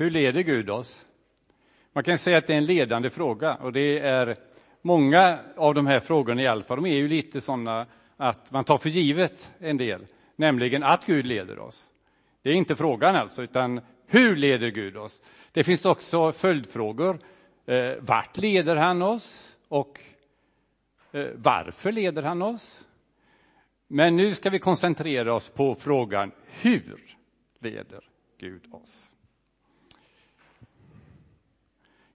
Hur leder Gud oss? Man kan säga att det är en ledande fråga och det är många av de här frågorna i alla fall, de är ju lite sådana att man tar för givet en del, nämligen att Gud leder oss. Det är inte frågan alltså, utan hur leder Gud oss? Det finns också följdfrågor. Eh, vart leder han oss? Och eh, varför leder han oss? Men nu ska vi koncentrera oss på frågan hur leder Gud oss?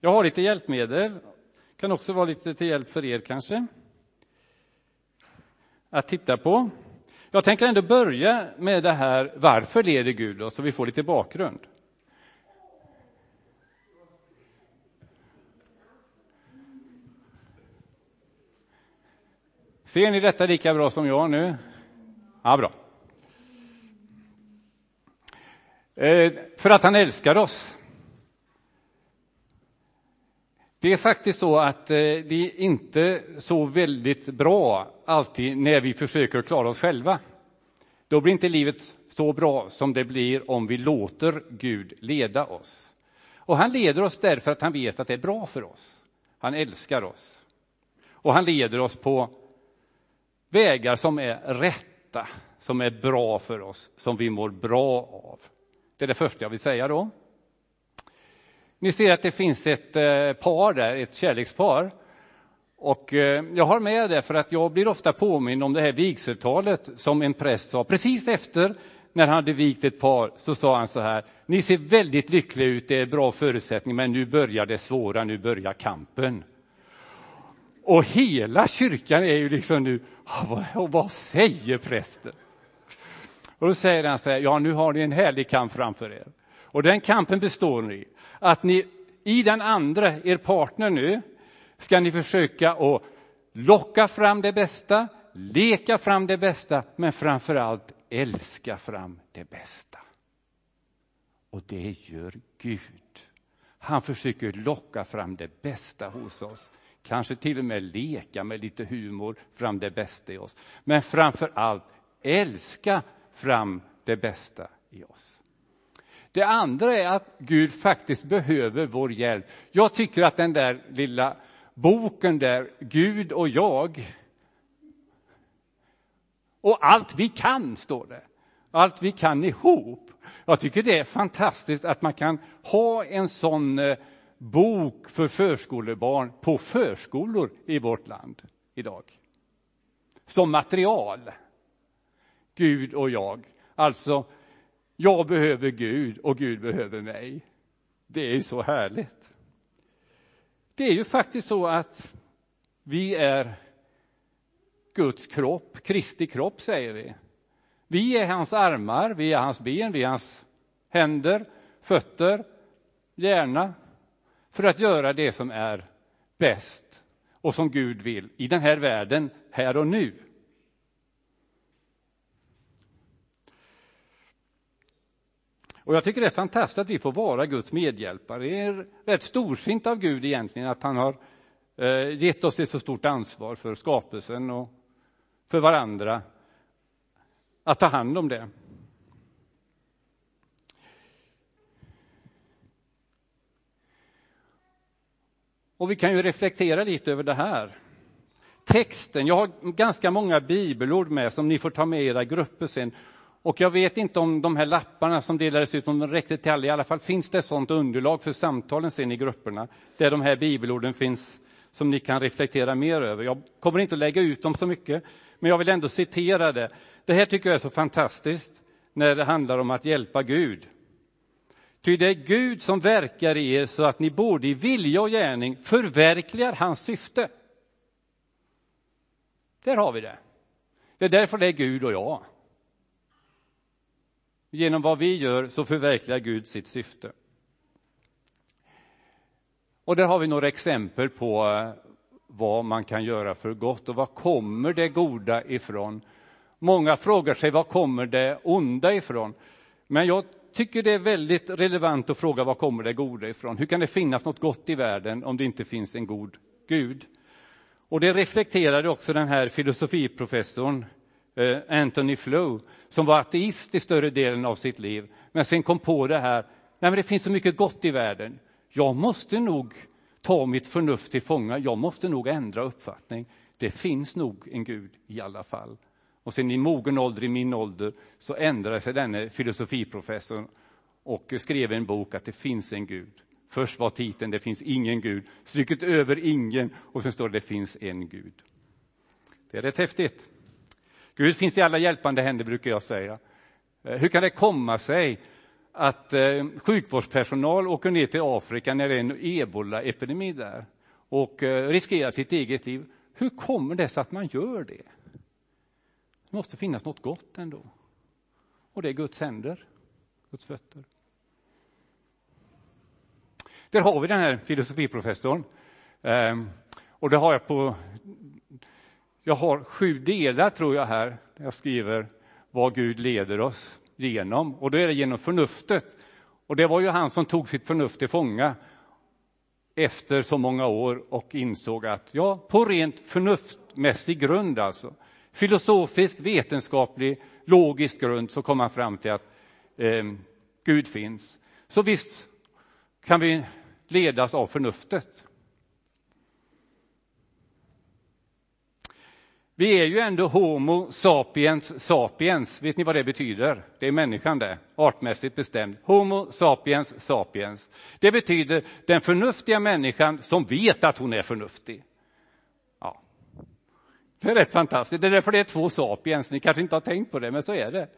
Jag har lite hjälpmedel, kan också vara lite till hjälp för er kanske. Att titta på. Jag tänker ändå börja med det här, varför leder Gud oss? Så vi får lite bakgrund. Ser ni detta lika bra som jag nu? Ja, bra. Eh, för att han älskar oss. Det är faktiskt så att eh, det är inte så väldigt bra alltid när vi försöker klara oss själva. Då blir inte livet så bra som det blir om vi låter Gud leda oss. Och han leder oss därför att han vet att det är bra för oss. Han älskar oss. Och han leder oss på vägar som är rätta, som är bra för oss, som vi mår bra av. Det är det första jag vill säga då. Ni ser att det finns ett eh, par där, ett kärlekspar. Och eh, jag har med det för att jag blir ofta påmind om det här vigseltalet som en präst sa precis efter när han hade vigt ett par så sa han så här. Ni ser väldigt lyckliga ut, det är bra förutsättningar, men nu börjar det svåra, nu börjar kampen. Och hela kyrkan är ju liksom nu, ah, vad, vad säger prästen? Och då säger han så här, ja nu har ni en härlig kamp framför er. Och den kampen består i att ni i den andra, er partner nu, ska ni försöka att locka fram det bästa, leka fram det bästa, men framför allt älska fram det bästa. Och det gör Gud. Han försöker locka fram det bästa hos oss. Kanske till och med leka med lite humor fram det bästa i oss. Men framför allt älska fram det bästa i oss. Det andra är att Gud faktiskt behöver vår hjälp. Jag tycker att den där lilla boken där, Gud och jag, och allt vi kan, står det. Allt vi kan ihop. Jag tycker det är fantastiskt att man kan ha en sån eh, bok för förskolebarn på förskolor i vårt land idag. Som material. Gud och jag. Alltså, jag behöver Gud och Gud behöver mig. Det är så härligt. Det är ju faktiskt så att vi är Guds kropp, Kristi kropp säger vi. Vi är hans armar, vi är hans ben, vi är hans händer, fötter, hjärna för att göra det som är bäst och som Gud vill i den här världen, här och nu. Och jag tycker det är fantastiskt att vi får vara Guds medhjälpare. Det är rätt storsint av Gud egentligen att han har eh, gett oss ett så stort ansvar för skapelsen och för varandra. Att ta hand om det. Och vi kan ju reflektera lite över det här. Texten, jag har ganska många bibelord med som ni får ta med i era grupper sen. Och jag vet inte om de här lapparna som delades ut, om de räckte till alla. I alla fall finns det sånt underlag för samtalen sen i grupperna, där de här bibelorden finns som ni kan reflektera mer över. Jag kommer inte att lägga ut dem så mycket, men jag vill ändå citera det. Det här tycker jag är så fantastiskt när det handlar om att hjälpa Gud. Ty det är Gud som verkar i er så att ni både i vilja och gärning förverkligar hans syfte. Där har vi det. Det är därför det är Gud och jag. Genom vad vi gör så förverkligar Gud sitt syfte. Och där har vi några exempel på eh, vad man kan göra för gott och var kommer det goda ifrån? Många frågar sig var kommer det onda ifrån? Men jag tycker det är väldigt relevant att fråga var kommer det goda ifrån? Hur kan det finnas något gott i världen om det inte finns en god Gud? Och det reflekterade också den här filosofiprofessorn Eh, Anthony Flew, som var ateist i större delen av sitt liv, men sen kom på det här, Nej, men det finns så mycket gott i världen. Jag måste nog ta mitt förnuft till fånga. Jag måste nog ändra uppfattning. Det finns nog en Gud i alla fall. Och sen i mogen ålder, i min ålder, så ändrade sig denne filosofiprofessor och skrev en bok att det finns en Gud. Först var titeln Det finns ingen Gud, strukit över ingen och sen står det Det finns en Gud. Det är rätt häftigt. Gud finns i alla hjälpande händer, brukar jag säga. Eh, hur kan det komma sig att eh, sjukvårdspersonal åker ner till Afrika när det är en ebola-epidemi där och eh, riskerar sitt eget liv? Hur kommer det sig att man gör det? Det måste finnas något gott ändå. Och det är Guds händer, Guds fötter. Där har vi den här filosofiprofessorn. Ehm, och det har jag på... Jag har sju delar, tror jag, här. Där jag skriver vad Gud leder oss genom. Och då är det genom förnuftet. Och det var ju han som tog sitt förnuft till fånga efter så många år och insåg att, ja, på rent förnuftmässig grund alltså, filosofisk, vetenskaplig, logisk grund, så kom han fram till att eh, Gud finns. Så visst kan vi ledas av förnuftet. Vi är ju ändå Homo sapiens sapiens. Vet ni vad det betyder? Det är människan det, artmässigt bestämd. Homo sapiens sapiens. Det betyder den förnuftiga människan som vet att hon är förnuftig. Ja. Det är rätt fantastiskt. Det är därför det är två sapiens. Ni kanske inte har tänkt på det, men så är det.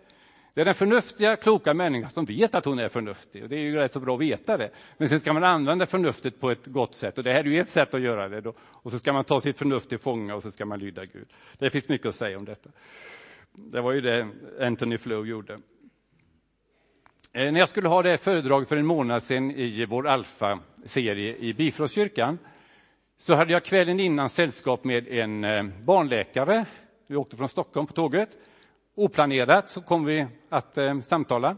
Det är den förnuftiga, kloka människan som vet att hon är förnuftig. Och det är ju rätt så bra att veta det. Men sen ska man använda förnuftet på ett gott sätt. Och det här är ju ett sätt att göra det. Då. Och så ska man ta sitt förnuft till fånga och så ska man lyda Gud. Det finns mycket att säga om detta. Det var ju det Anthony Flow gjorde. Eh, när jag skulle ha det föredrag för en månad sedan i vår Alfa-serie i Bifrostkyrkan så hade jag kvällen innan sällskap med en eh, barnläkare. Vi åkte från Stockholm på tåget oplanerat så kom vi att eh, samtala.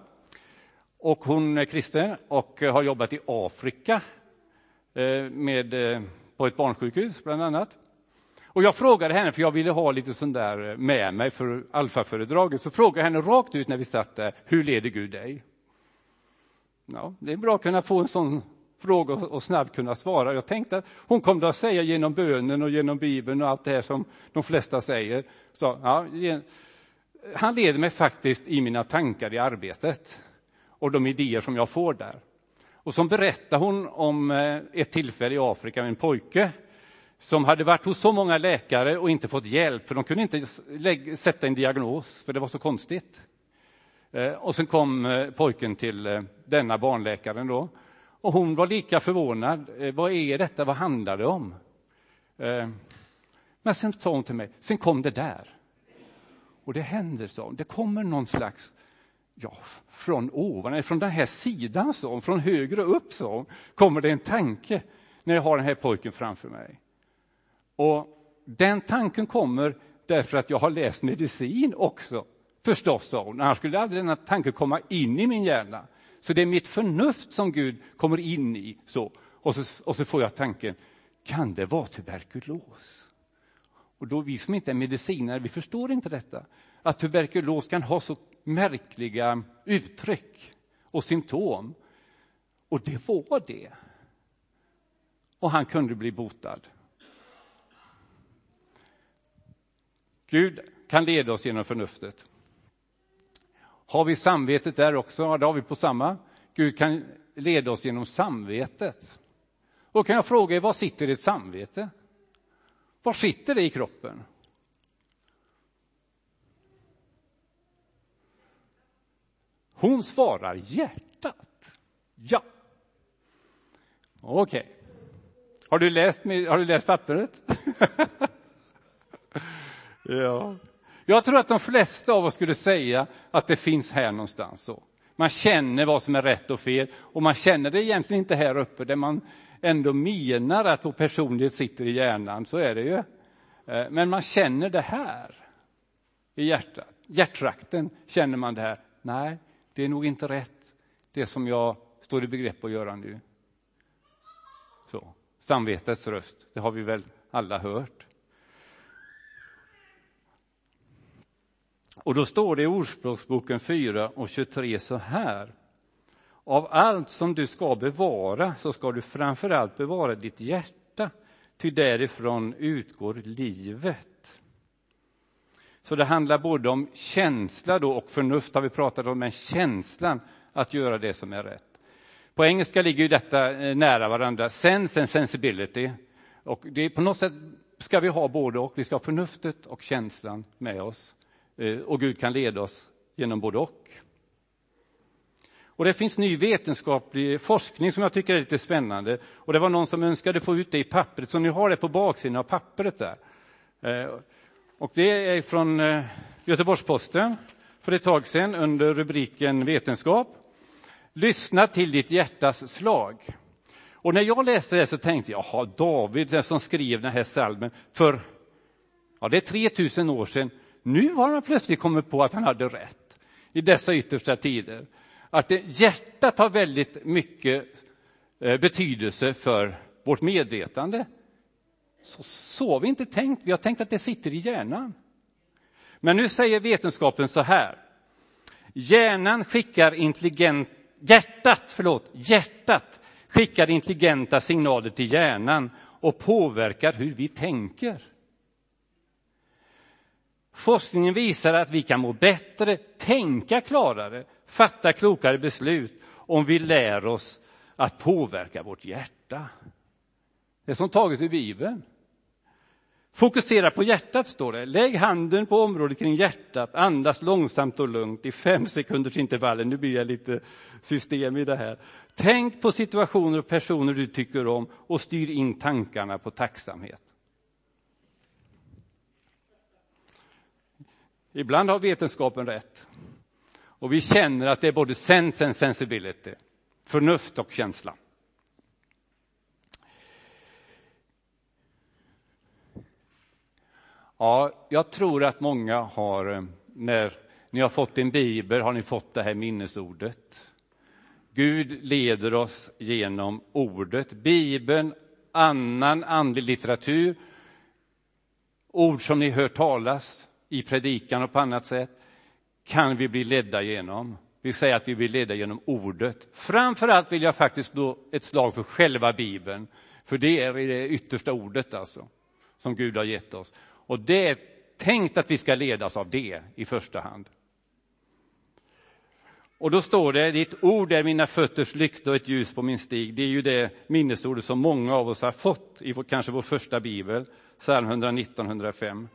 Och hon är kristen och eh, har jobbat i Afrika eh, med, eh, på ett barnsjukhus, bland annat. Och jag frågade henne, för jag ville ha lite sånt där eh, med mig för alfaföredraget, så frågade jag henne rakt ut när vi satt där, hur leder Gud dig? Ja, det är bra att kunna få en sån fråga och snabbt kunna svara. Jag tänkte att hon kommer att säga genom bönen och genom Bibeln och allt det här som de flesta säger. Så, ja, han leder mig faktiskt i mina tankar i arbetet och de idéer som jag får där. Och så berättar hon om eh, ett tillfälle i Afrika med en pojke som hade varit hos så många läkare och inte fått hjälp, för de kunde inte sätta en diagnos, för det var så konstigt. Eh, och sen kom eh, pojken till denna barnläkaren då, och hon var lika förvånad. Vad är detta? Vad handlar det om? Men sen sa hon till mig, sen kom det där. Och det händer så. Det kommer någon slags, ja, från ovan, från den här sidan, så, från högre upp, så, kommer det en tanke när jag har den här pojken framför mig. Och den tanken kommer därför att jag har läst medicin också, förstås, sa hon. Annars skulle aldrig den tanken komma in i min hjärna. Så det är mitt förnuft som Gud kommer in i. så. Och så, och så får jag tanken, kan det vara tuberkulos? Och då vi som inte är medicinare, vi förstår inte detta. Att tuberkulos kan ha så märkliga uttryck och symptom. Och det var det. Och han kunde bli botad. Gud kan leda oss genom förnuftet. Har vi samvetet där också? Ja, det har vi på samma. Gud kan leda oss genom samvetet. Och kan jag fråga er, var sitter ett samvete? Var sitter det i kroppen? Hon svarar hjärtat. Ja. Okej. Okay. Har, du läst, har du läst pappret? ja. Jag tror att de flesta av oss skulle säga att det finns här någonstans. Så. Man känner vad som är rätt och fel och man känner det egentligen inte här uppe där man ändå menar att vår personlighet sitter i hjärnan, så är det ju. Eh, men man känner det här i hjärtat. Hjärttrakten känner man det här. Nej, det är nog inte rätt, det som jag står i begrepp att göra nu. Så, samvetets röst, det har vi väl alla hört. Och då står det i Ordspråksboken 4 och 23 så här. Av allt som du ska bevara så ska du framför allt bevara ditt hjärta, ty därifrån utgår livet. Så det handlar både om känsla då och förnuft har vi pratat om, men känslan att göra det som är rätt. På engelska ligger ju detta eh, nära varandra, sense and sensibility. Och det är på något sätt ska vi ha både och. Vi ska ha förnuftet och känslan med oss. Eh, och Gud kan leda oss genom både och. Och det finns ny vetenskaplig forskning som jag tycker är lite spännande. Och det var någon som önskade få ut det i pappret, så ni har det på baksidan av pappret där. Eh, och det är från eh, Göteborgs-Posten för ett tag sedan under rubriken Vetenskap. Lyssna till ditt hjärtas slag. Och när jag läste det så tänkte jag, jaha, David, den som skrev den här salmen för, ja det är 3000 år sedan, nu har han plötsligt kommit på att han hade rätt i dessa yttersta tider. Att det, hjärtat har väldigt mycket eh, betydelse för vårt medvetande. Så, så har vi inte tänkt, vi har tänkt att det sitter i hjärnan. Men nu säger vetenskapen så här. Hjärnan skickar intelligent, hjärtat, förlåt, hjärtat skickar intelligenta signaler till hjärnan och påverkar hur vi tänker. Forskningen visar att vi kan må bättre, tänka klarare, fatta klokare beslut om vi lär oss att påverka vårt hjärta. Det är som taget ur Bibeln. Fokusera på hjärtat, står det. Lägg handen på området kring hjärtat, andas långsamt och lugnt i fem sekunders intervaller. Nu blir jag lite system i det här. Tänk på situationer och personer du tycker om och styr in tankarna på tacksamhet. Ibland har vetenskapen rätt. Och vi känner att det är både sense and sensibility, förnuft och känsla. Ja, jag tror att många har, eh, när ni har fått en bibel, har ni fått det här minnesordet. Gud leder oss genom ordet. Bibeln, annan andlig litteratur, ord som ni hör talas i predikan och på annat sätt, kan vi bli ledda genom. Vi säger att vi blir ledda genom ordet. Framför allt vill jag faktiskt då ett slag för själva Bibeln, för det är det yttersta ordet alltså, som Gud har gett oss. Och det är tänkt att vi ska ledas av det i första hand. Och då står det, ditt ord är mina fötters lykta och ett ljus på min stig. Det är ju det minnesordet som många av oss har fått i vår, kanske vår första bibel, psalm 119, 105.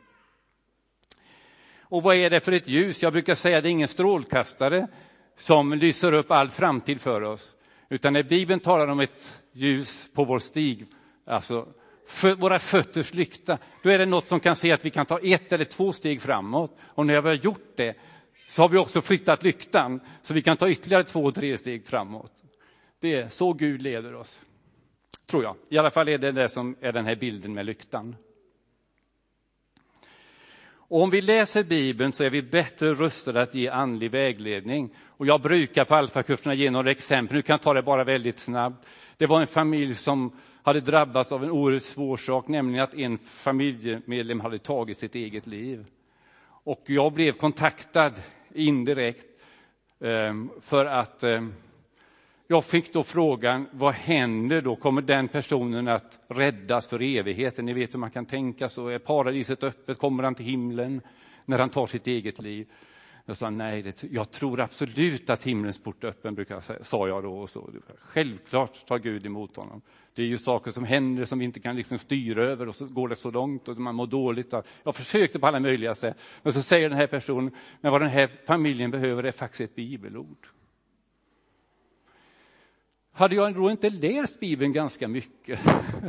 Och vad är det för ett ljus? Jag brukar säga att det är ingen strålkastare som lyser upp all framtid för oss, utan när Bibeln talar om ett ljus på vår stig, alltså för våra fötters lykta, då är det något som kan se att vi kan ta ett eller två steg framåt. Och när vi har gjort det så har vi också flyttat lyktan, så vi kan ta ytterligare två, tre steg framåt. Det är så Gud leder oss, tror jag. I alla fall är det det som är den här bilden med lyktan. Och om vi läser Bibeln så är vi bättre rustade att ge andlig vägledning. Och jag brukar på alfakurserna ge några exempel, nu kan jag ta det bara väldigt snabbt. Det var en familj som hade drabbats av en oerhört svår sak, nämligen att en familjemedlem hade tagit sitt eget liv. Och jag blev kontaktad indirekt ehm, för att ehm, jag fick då frågan, vad händer då? Kommer den personen att räddas för evigheten? Ni vet hur man kan tänka så. Är paradiset öppet? Kommer han till himlen när han tar sitt eget liv? Jag sa nej, det, jag tror absolut att himlens port är öppen, brukar jag säga, sa jag då. Och så. Självklart tar Gud emot honom. Det är ju saker som händer som vi inte kan liksom styra över och så går det så långt och man mår dåligt. Jag försökte på alla möjliga sätt. Men så säger den här personen, men vad den här familjen behöver är faktiskt ett bibelord. Hade jag då inte läst Bibeln ganska mycket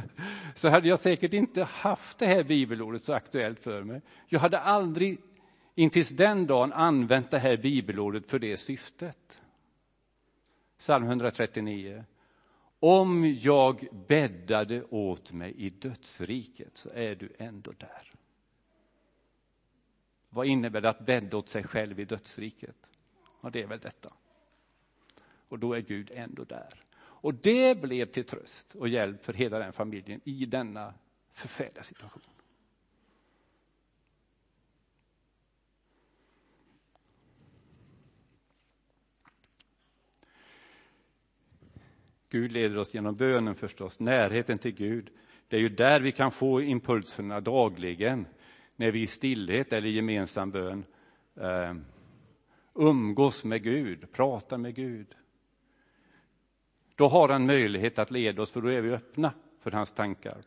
så hade jag säkert inte haft det här bibelordet så aktuellt för mig. Jag hade aldrig intills den dagen använt det här bibelordet för det syftet. Psalm 139. Om jag bäddade åt mig i dödsriket så är du ändå där. Vad innebär det att bädda åt sig själv i dödsriket? Ja, det är väl detta. Och då är Gud ändå där. Och det blev till tröst och hjälp för hela den familjen i denna förfärliga situation. Gud leder oss genom bönen förstås, närheten till Gud. Det är ju där vi kan få impulserna dagligen, när vi i stillhet eller gemensam bön eh, umgås med Gud, pratar med Gud. Då har han möjlighet att leda oss, för då är vi öppna för hans tankar.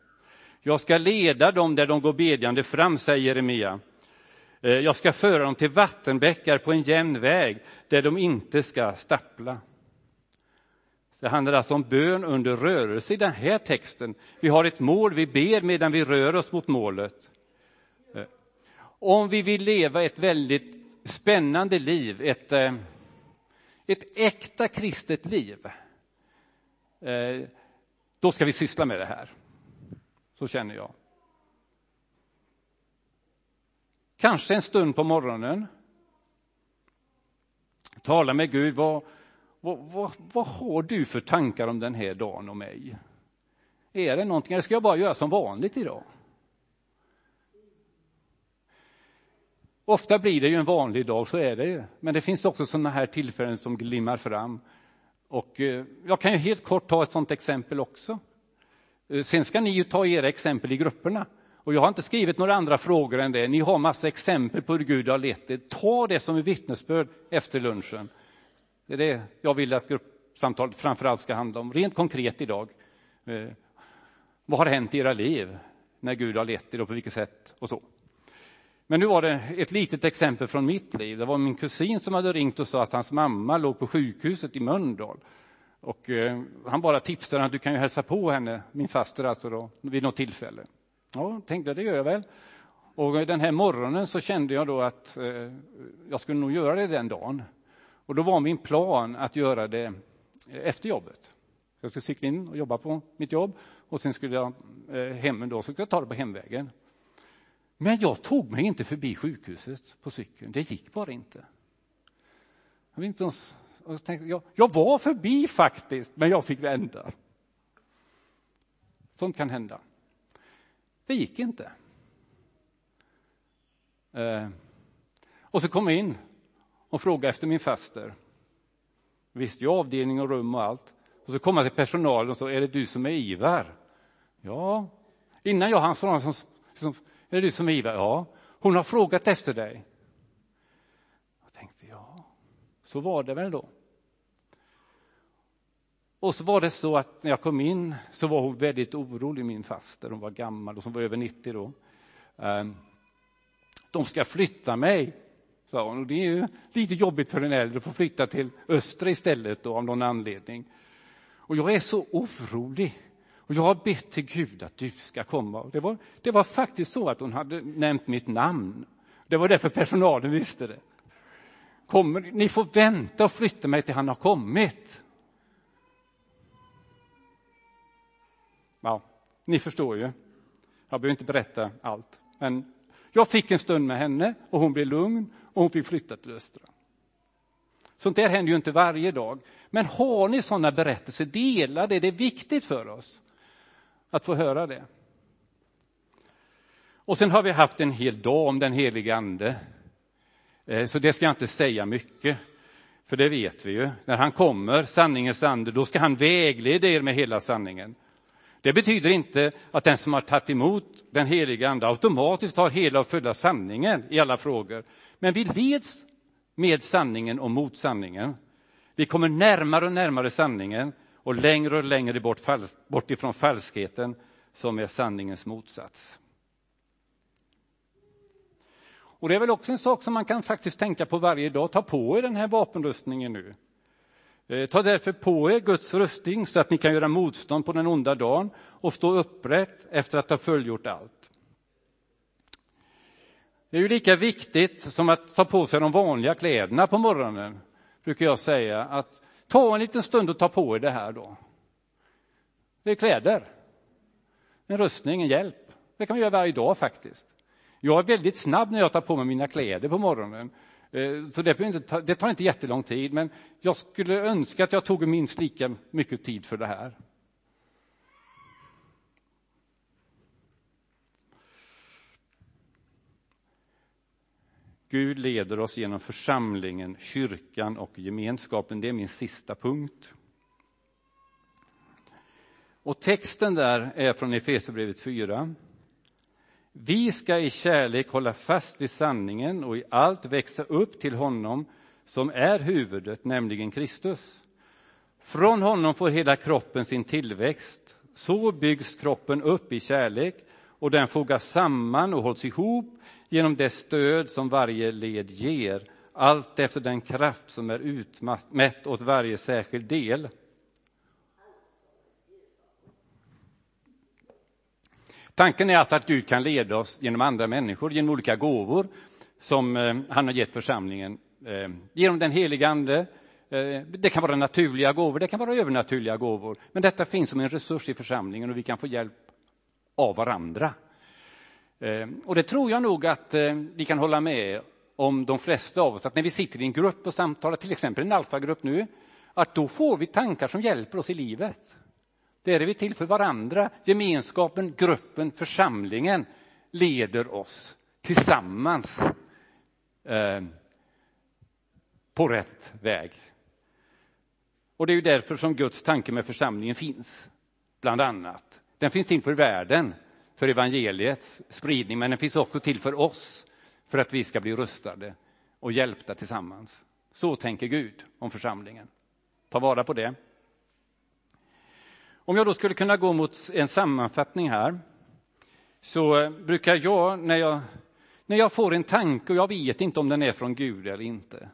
Jag ska leda dem där de går bedjande fram, säger Jeremia. Eh, jag ska föra dem till vattenbäckar på en jämn väg där de inte ska stappla. Det handlar alltså om bön under rörelse i den här texten. Vi har ett mål, vi ber medan vi rör oss mot målet. Eh, om vi vill leva ett väldigt spännande liv, ett, eh, ett äkta kristet liv, Eh, då ska vi syssla med det här. Så känner jag. Kanske en stund på morgonen. Tala med Gud. Vad, vad, vad, vad har du för tankar om den här dagen och mig? Är det någonting, eller ska jag bara göra som vanligt idag? Ofta blir det ju en vanlig dag, så är det ju. Men det finns också sådana här tillfällen som glimmar fram. Och eh, jag kan ju helt kort ta ett sådant exempel också. Eh, sen ska ni ju ta era exempel i grupperna. Och jag har inte skrivit några andra frågor än det. Ni har massa exempel på hur Gud har lett er. Ta det som ett vittnesbörd efter lunchen. Det är det jag vill att gruppsamtalet framför allt ska handla om. Rent konkret idag. Eh, vad har hänt i era liv när Gud har lett er och på vilket sätt och så. Men nu var det ett litet exempel från mitt liv. Det var min kusin som hade ringt och sa att hans mamma låg på sjukhuset i Mölndal. Och eh, han bara tipsade att du kan ju hälsa på henne, min faster alltså då, vid något tillfälle. Ja, tänkte det gör jag väl. Och den här morgonen så kände jag då att eh, jag skulle nog göra det den dagen. Och då var min plan att göra det eh, efter jobbet. Jag skulle cykla in och jobba på mitt jobb och sen skulle jag eh, hem då, så skulle jag ta det på hemvägen. Men jag tog mig inte förbi sjukhuset på cykeln. Det gick bara inte. Jag, inte ens, jag, tänkte, jag, jag var förbi faktiskt, men jag fick vända. Sånt kan hända. Det gick inte. Eh, och så kom jag in och frågade efter min faster. Visste ju avdelning och rum och allt. Och så kom jag till personalen och sa, är det du som är Ivar? Ja. Innan jag hann svara, som det du som är Ivar? Ja. Hon har frågat efter dig. Jag tänkte, ja, så var det väl då. Och så var det så att när jag kom in så var hon väldigt orolig, min faster. Hon var gammal och hon var över 90 då. Ehm, de ska flytta mig, sa hon. Och det är ju lite jobbigt för en äldre att få flytta till Östra istället då, av någon anledning. Och jag är så orolig. Och jag har bett till Gud att du ska komma. Det var, det var faktiskt så att hon hade nämnt mitt namn. Det var därför personalen visste det. Kommer, ni får vänta och flytta mig till han har kommit. Ja, ni förstår ju. Jag behöver inte berätta allt. Men jag fick en stund med henne och hon blev lugn och hon fick flytta till Östra. Sånt där händer ju inte varje dag. Men har ni sådana berättelser, dela det. Det är viktigt för oss att få höra det. Och sen har vi haft en hel dag om den helige Ande. Eh, så det ska jag inte säga mycket, för det vet vi ju. När han kommer, sanningens ande, då ska han vägleda er med hela sanningen. Det betyder inte att den som har tagit emot den heliga Ande automatiskt har hela och fulla sanningen i alla frågor. Men vi leds med sanningen och mot sanningen. Vi kommer närmare och närmare sanningen och längre och längre bort, bort ifrån falskheten som är sanningens motsats. Och det är väl också en sak som man kan faktiskt tänka på varje dag. Ta på er den här vapenrustningen nu. Eh, ta därför på er Guds rustning så att ni kan göra motstånd på den onda dagen och stå upprätt efter att ha fullgjort allt. Det är ju lika viktigt som att ta på sig de vanliga kläderna på morgonen, brukar jag säga. Att ta en liten stund och ta på er det här då. Det är kläder, en rustning, en hjälp. Det kan vi göra varje dag faktiskt. Jag är väldigt snabb när jag tar på mig mina kläder på morgonen. Eh, så det, inte, det tar inte jättelång tid, men jag skulle önska att jag tog minst lika mycket tid för det här. Gud leder oss genom församlingen, kyrkan och gemenskapen. Det är min sista punkt. Och texten där är från Efesierbrevet 4. Vi ska i kärlek hålla fast vid sanningen och i allt växa upp till honom som är huvudet, nämligen Kristus. Från honom får hela kroppen sin tillväxt. Så byggs kroppen upp i kärlek och den fogas samman och hålls ihop genom det stöd som varje led ger, allt efter den kraft som är utmätt åt varje särskild del. Tanken är alltså att Gud kan leda oss genom andra människor, genom olika gåvor som eh, han har gett församlingen. Eh, genom den heliga Ande. Eh, det kan vara naturliga gåvor, det kan vara övernaturliga gåvor. Men detta finns som en resurs i församlingen och vi kan få hjälp av varandra. Ehm, och det tror jag nog att eh, vi kan hålla med om de flesta av oss, att när vi sitter i en grupp och samtalar, till exempel en alfagrupp nu, att då får vi tankar som hjälper oss i livet. Där är vi till för varandra. Gemenskapen, gruppen, församlingen leder oss tillsammans eh, på rätt väg. Och det är ju därför som Guds tanke med församlingen finns, bland annat. Den finns till för världen, för evangeliets spridning, men den finns också till för oss, för att vi ska bli rustade och hjälpta tillsammans. Så tänker Gud om församlingen. Ta vara på det. Om jag då skulle kunna gå mot en sammanfattning här, så brukar jag när, jag, när jag får en tanke och jag vet inte om den är från Gud eller inte.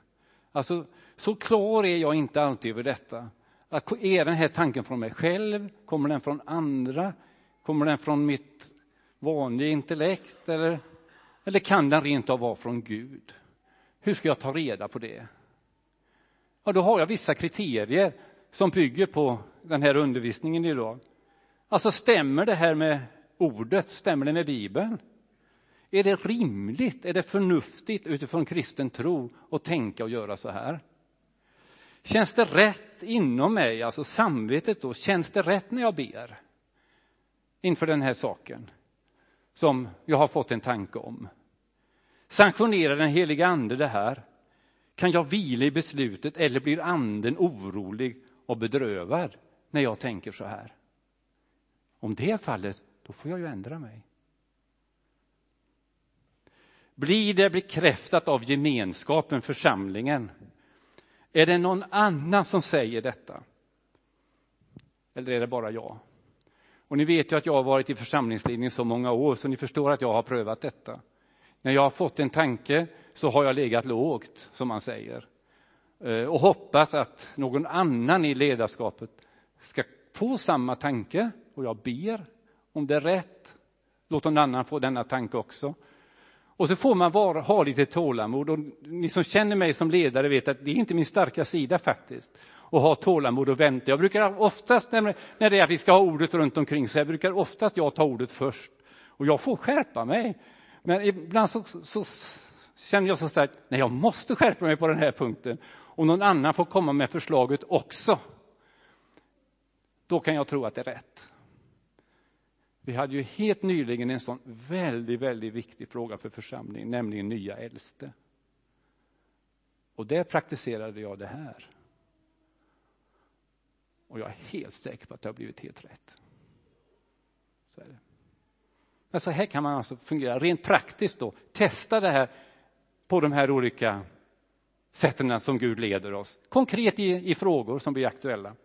Alltså, så klar är jag inte alltid över detta. Att är den här tanken från mig själv? Kommer den från andra? Kommer den från mitt vanliga intellekt? Eller, eller kan den rent av vara från Gud? Hur ska jag ta reda på det? Ja, då har jag vissa kriterier som bygger på den här undervisningen idag. Alltså stämmer det här med ordet, stämmer det med Bibeln? Är det rimligt, är det förnuftigt utifrån kristen tro att tänka och göra så här? Känns det rätt inom mig, alltså samvetet då, känns det rätt när jag ber? Inför den här saken som jag har fått en tanke om. Sanktionerar den heliga ande det här? Kan jag vila i beslutet eller blir anden orolig och bedrövad när jag tänker så här. Om det är fallet, då får jag ju ändra mig. Blir det bekräftat av gemenskapen, församlingen? Är det någon annan som säger detta? Eller är det bara jag? Och ni vet ju att jag har varit i församlingsledningen så många år, så ni förstår att jag har prövat detta. När jag har fått en tanke så har jag legat lågt, som man säger. Eh, och hoppas att någon annan i ledarskapet ska få samma tanke. Och jag ber, om det är rätt, låt någon annan få denna tanke också. Och så får man vara, ha lite tålamod. Och ni som känner mig som ledare vet att det är inte min starka sida faktiskt. Att ha tålamod och vänta. Jag brukar oftast, när det är att vi ska ha ordet runt omkring sig, brukar oftast jag ta ordet först. Och jag får skärpa mig. Men ibland så, så känner jag så starkt, nej jag måste skärpa mig på den här punkten och någon annan får komma med förslaget också, då kan jag tro att det är rätt. Vi hade ju helt nyligen en sån väldigt, väldigt viktig fråga för församlingen, nämligen nya äldste. Och där praktiserade jag det här. Och jag är helt säker på att det har blivit helt rätt. Så är det. Men så här kan man alltså fungera rent praktiskt då. Testa det här på de här olika sätten som Gud leder oss. Konkret i, i frågor som blir aktuella.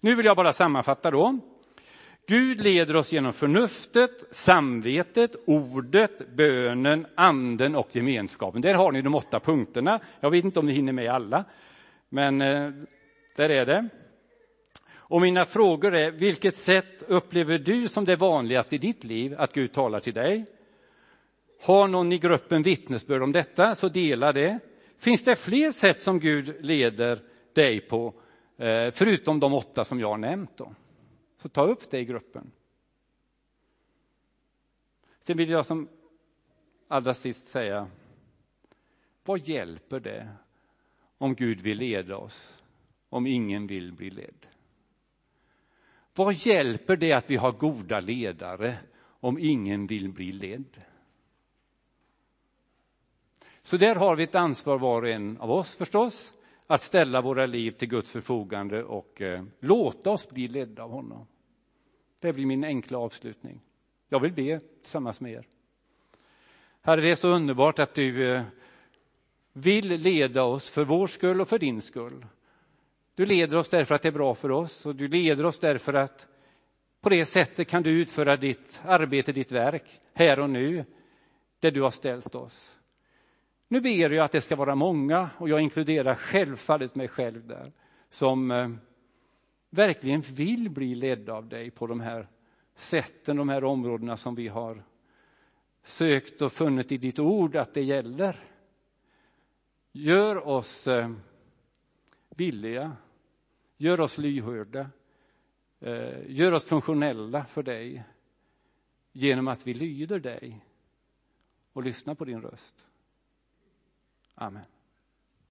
Nu vill jag bara sammanfatta då. Gud leder oss genom förnuftet, samvetet, ordet, bönen, anden och gemenskapen. Där har ni de åtta punkterna. Jag vet inte om ni hinner med alla, men eh, där är det. Och mina frågor är, vilket sätt upplever du som det vanligaste i ditt liv att Gud talar till dig? Har någon i gruppen vittnesbörd om detta, så dela det. Finns det fler sätt som Gud leder dig på, eh, förutom de åtta som jag har nämnt? Då? Så ta upp det i gruppen. Sen vill jag som allra sist säga, vad hjälper det om Gud vill leda oss, om ingen vill bli ledd? Vad hjälper det att vi har goda ledare om ingen vill bli ledd? Så där har vi ett ansvar var och en av oss förstås, att ställa våra liv till Guds förfogande och eh, låta oss bli ledda av honom. Det blir min enkla avslutning. Jag vill be tillsammans med er. Herre, det är så underbart att du eh, vill leda oss för vår skull och för din skull. Du leder oss därför att det är bra för oss och du leder oss därför att på det sättet kan du utföra ditt arbete, ditt verk, här och nu, där du har ställt oss. Nu ber jag att det ska vara många, och jag inkluderar självfallet mig själv där, som eh, verkligen vill bli ledda av dig på de här sätten, de här områdena som vi har sökt och funnit i ditt ord att det gäller. Gör oss eh, villiga, gör oss lyhörda, eh, gör oss funktionella för dig genom att vi lyder dig och lyssnar på din röst. Amen.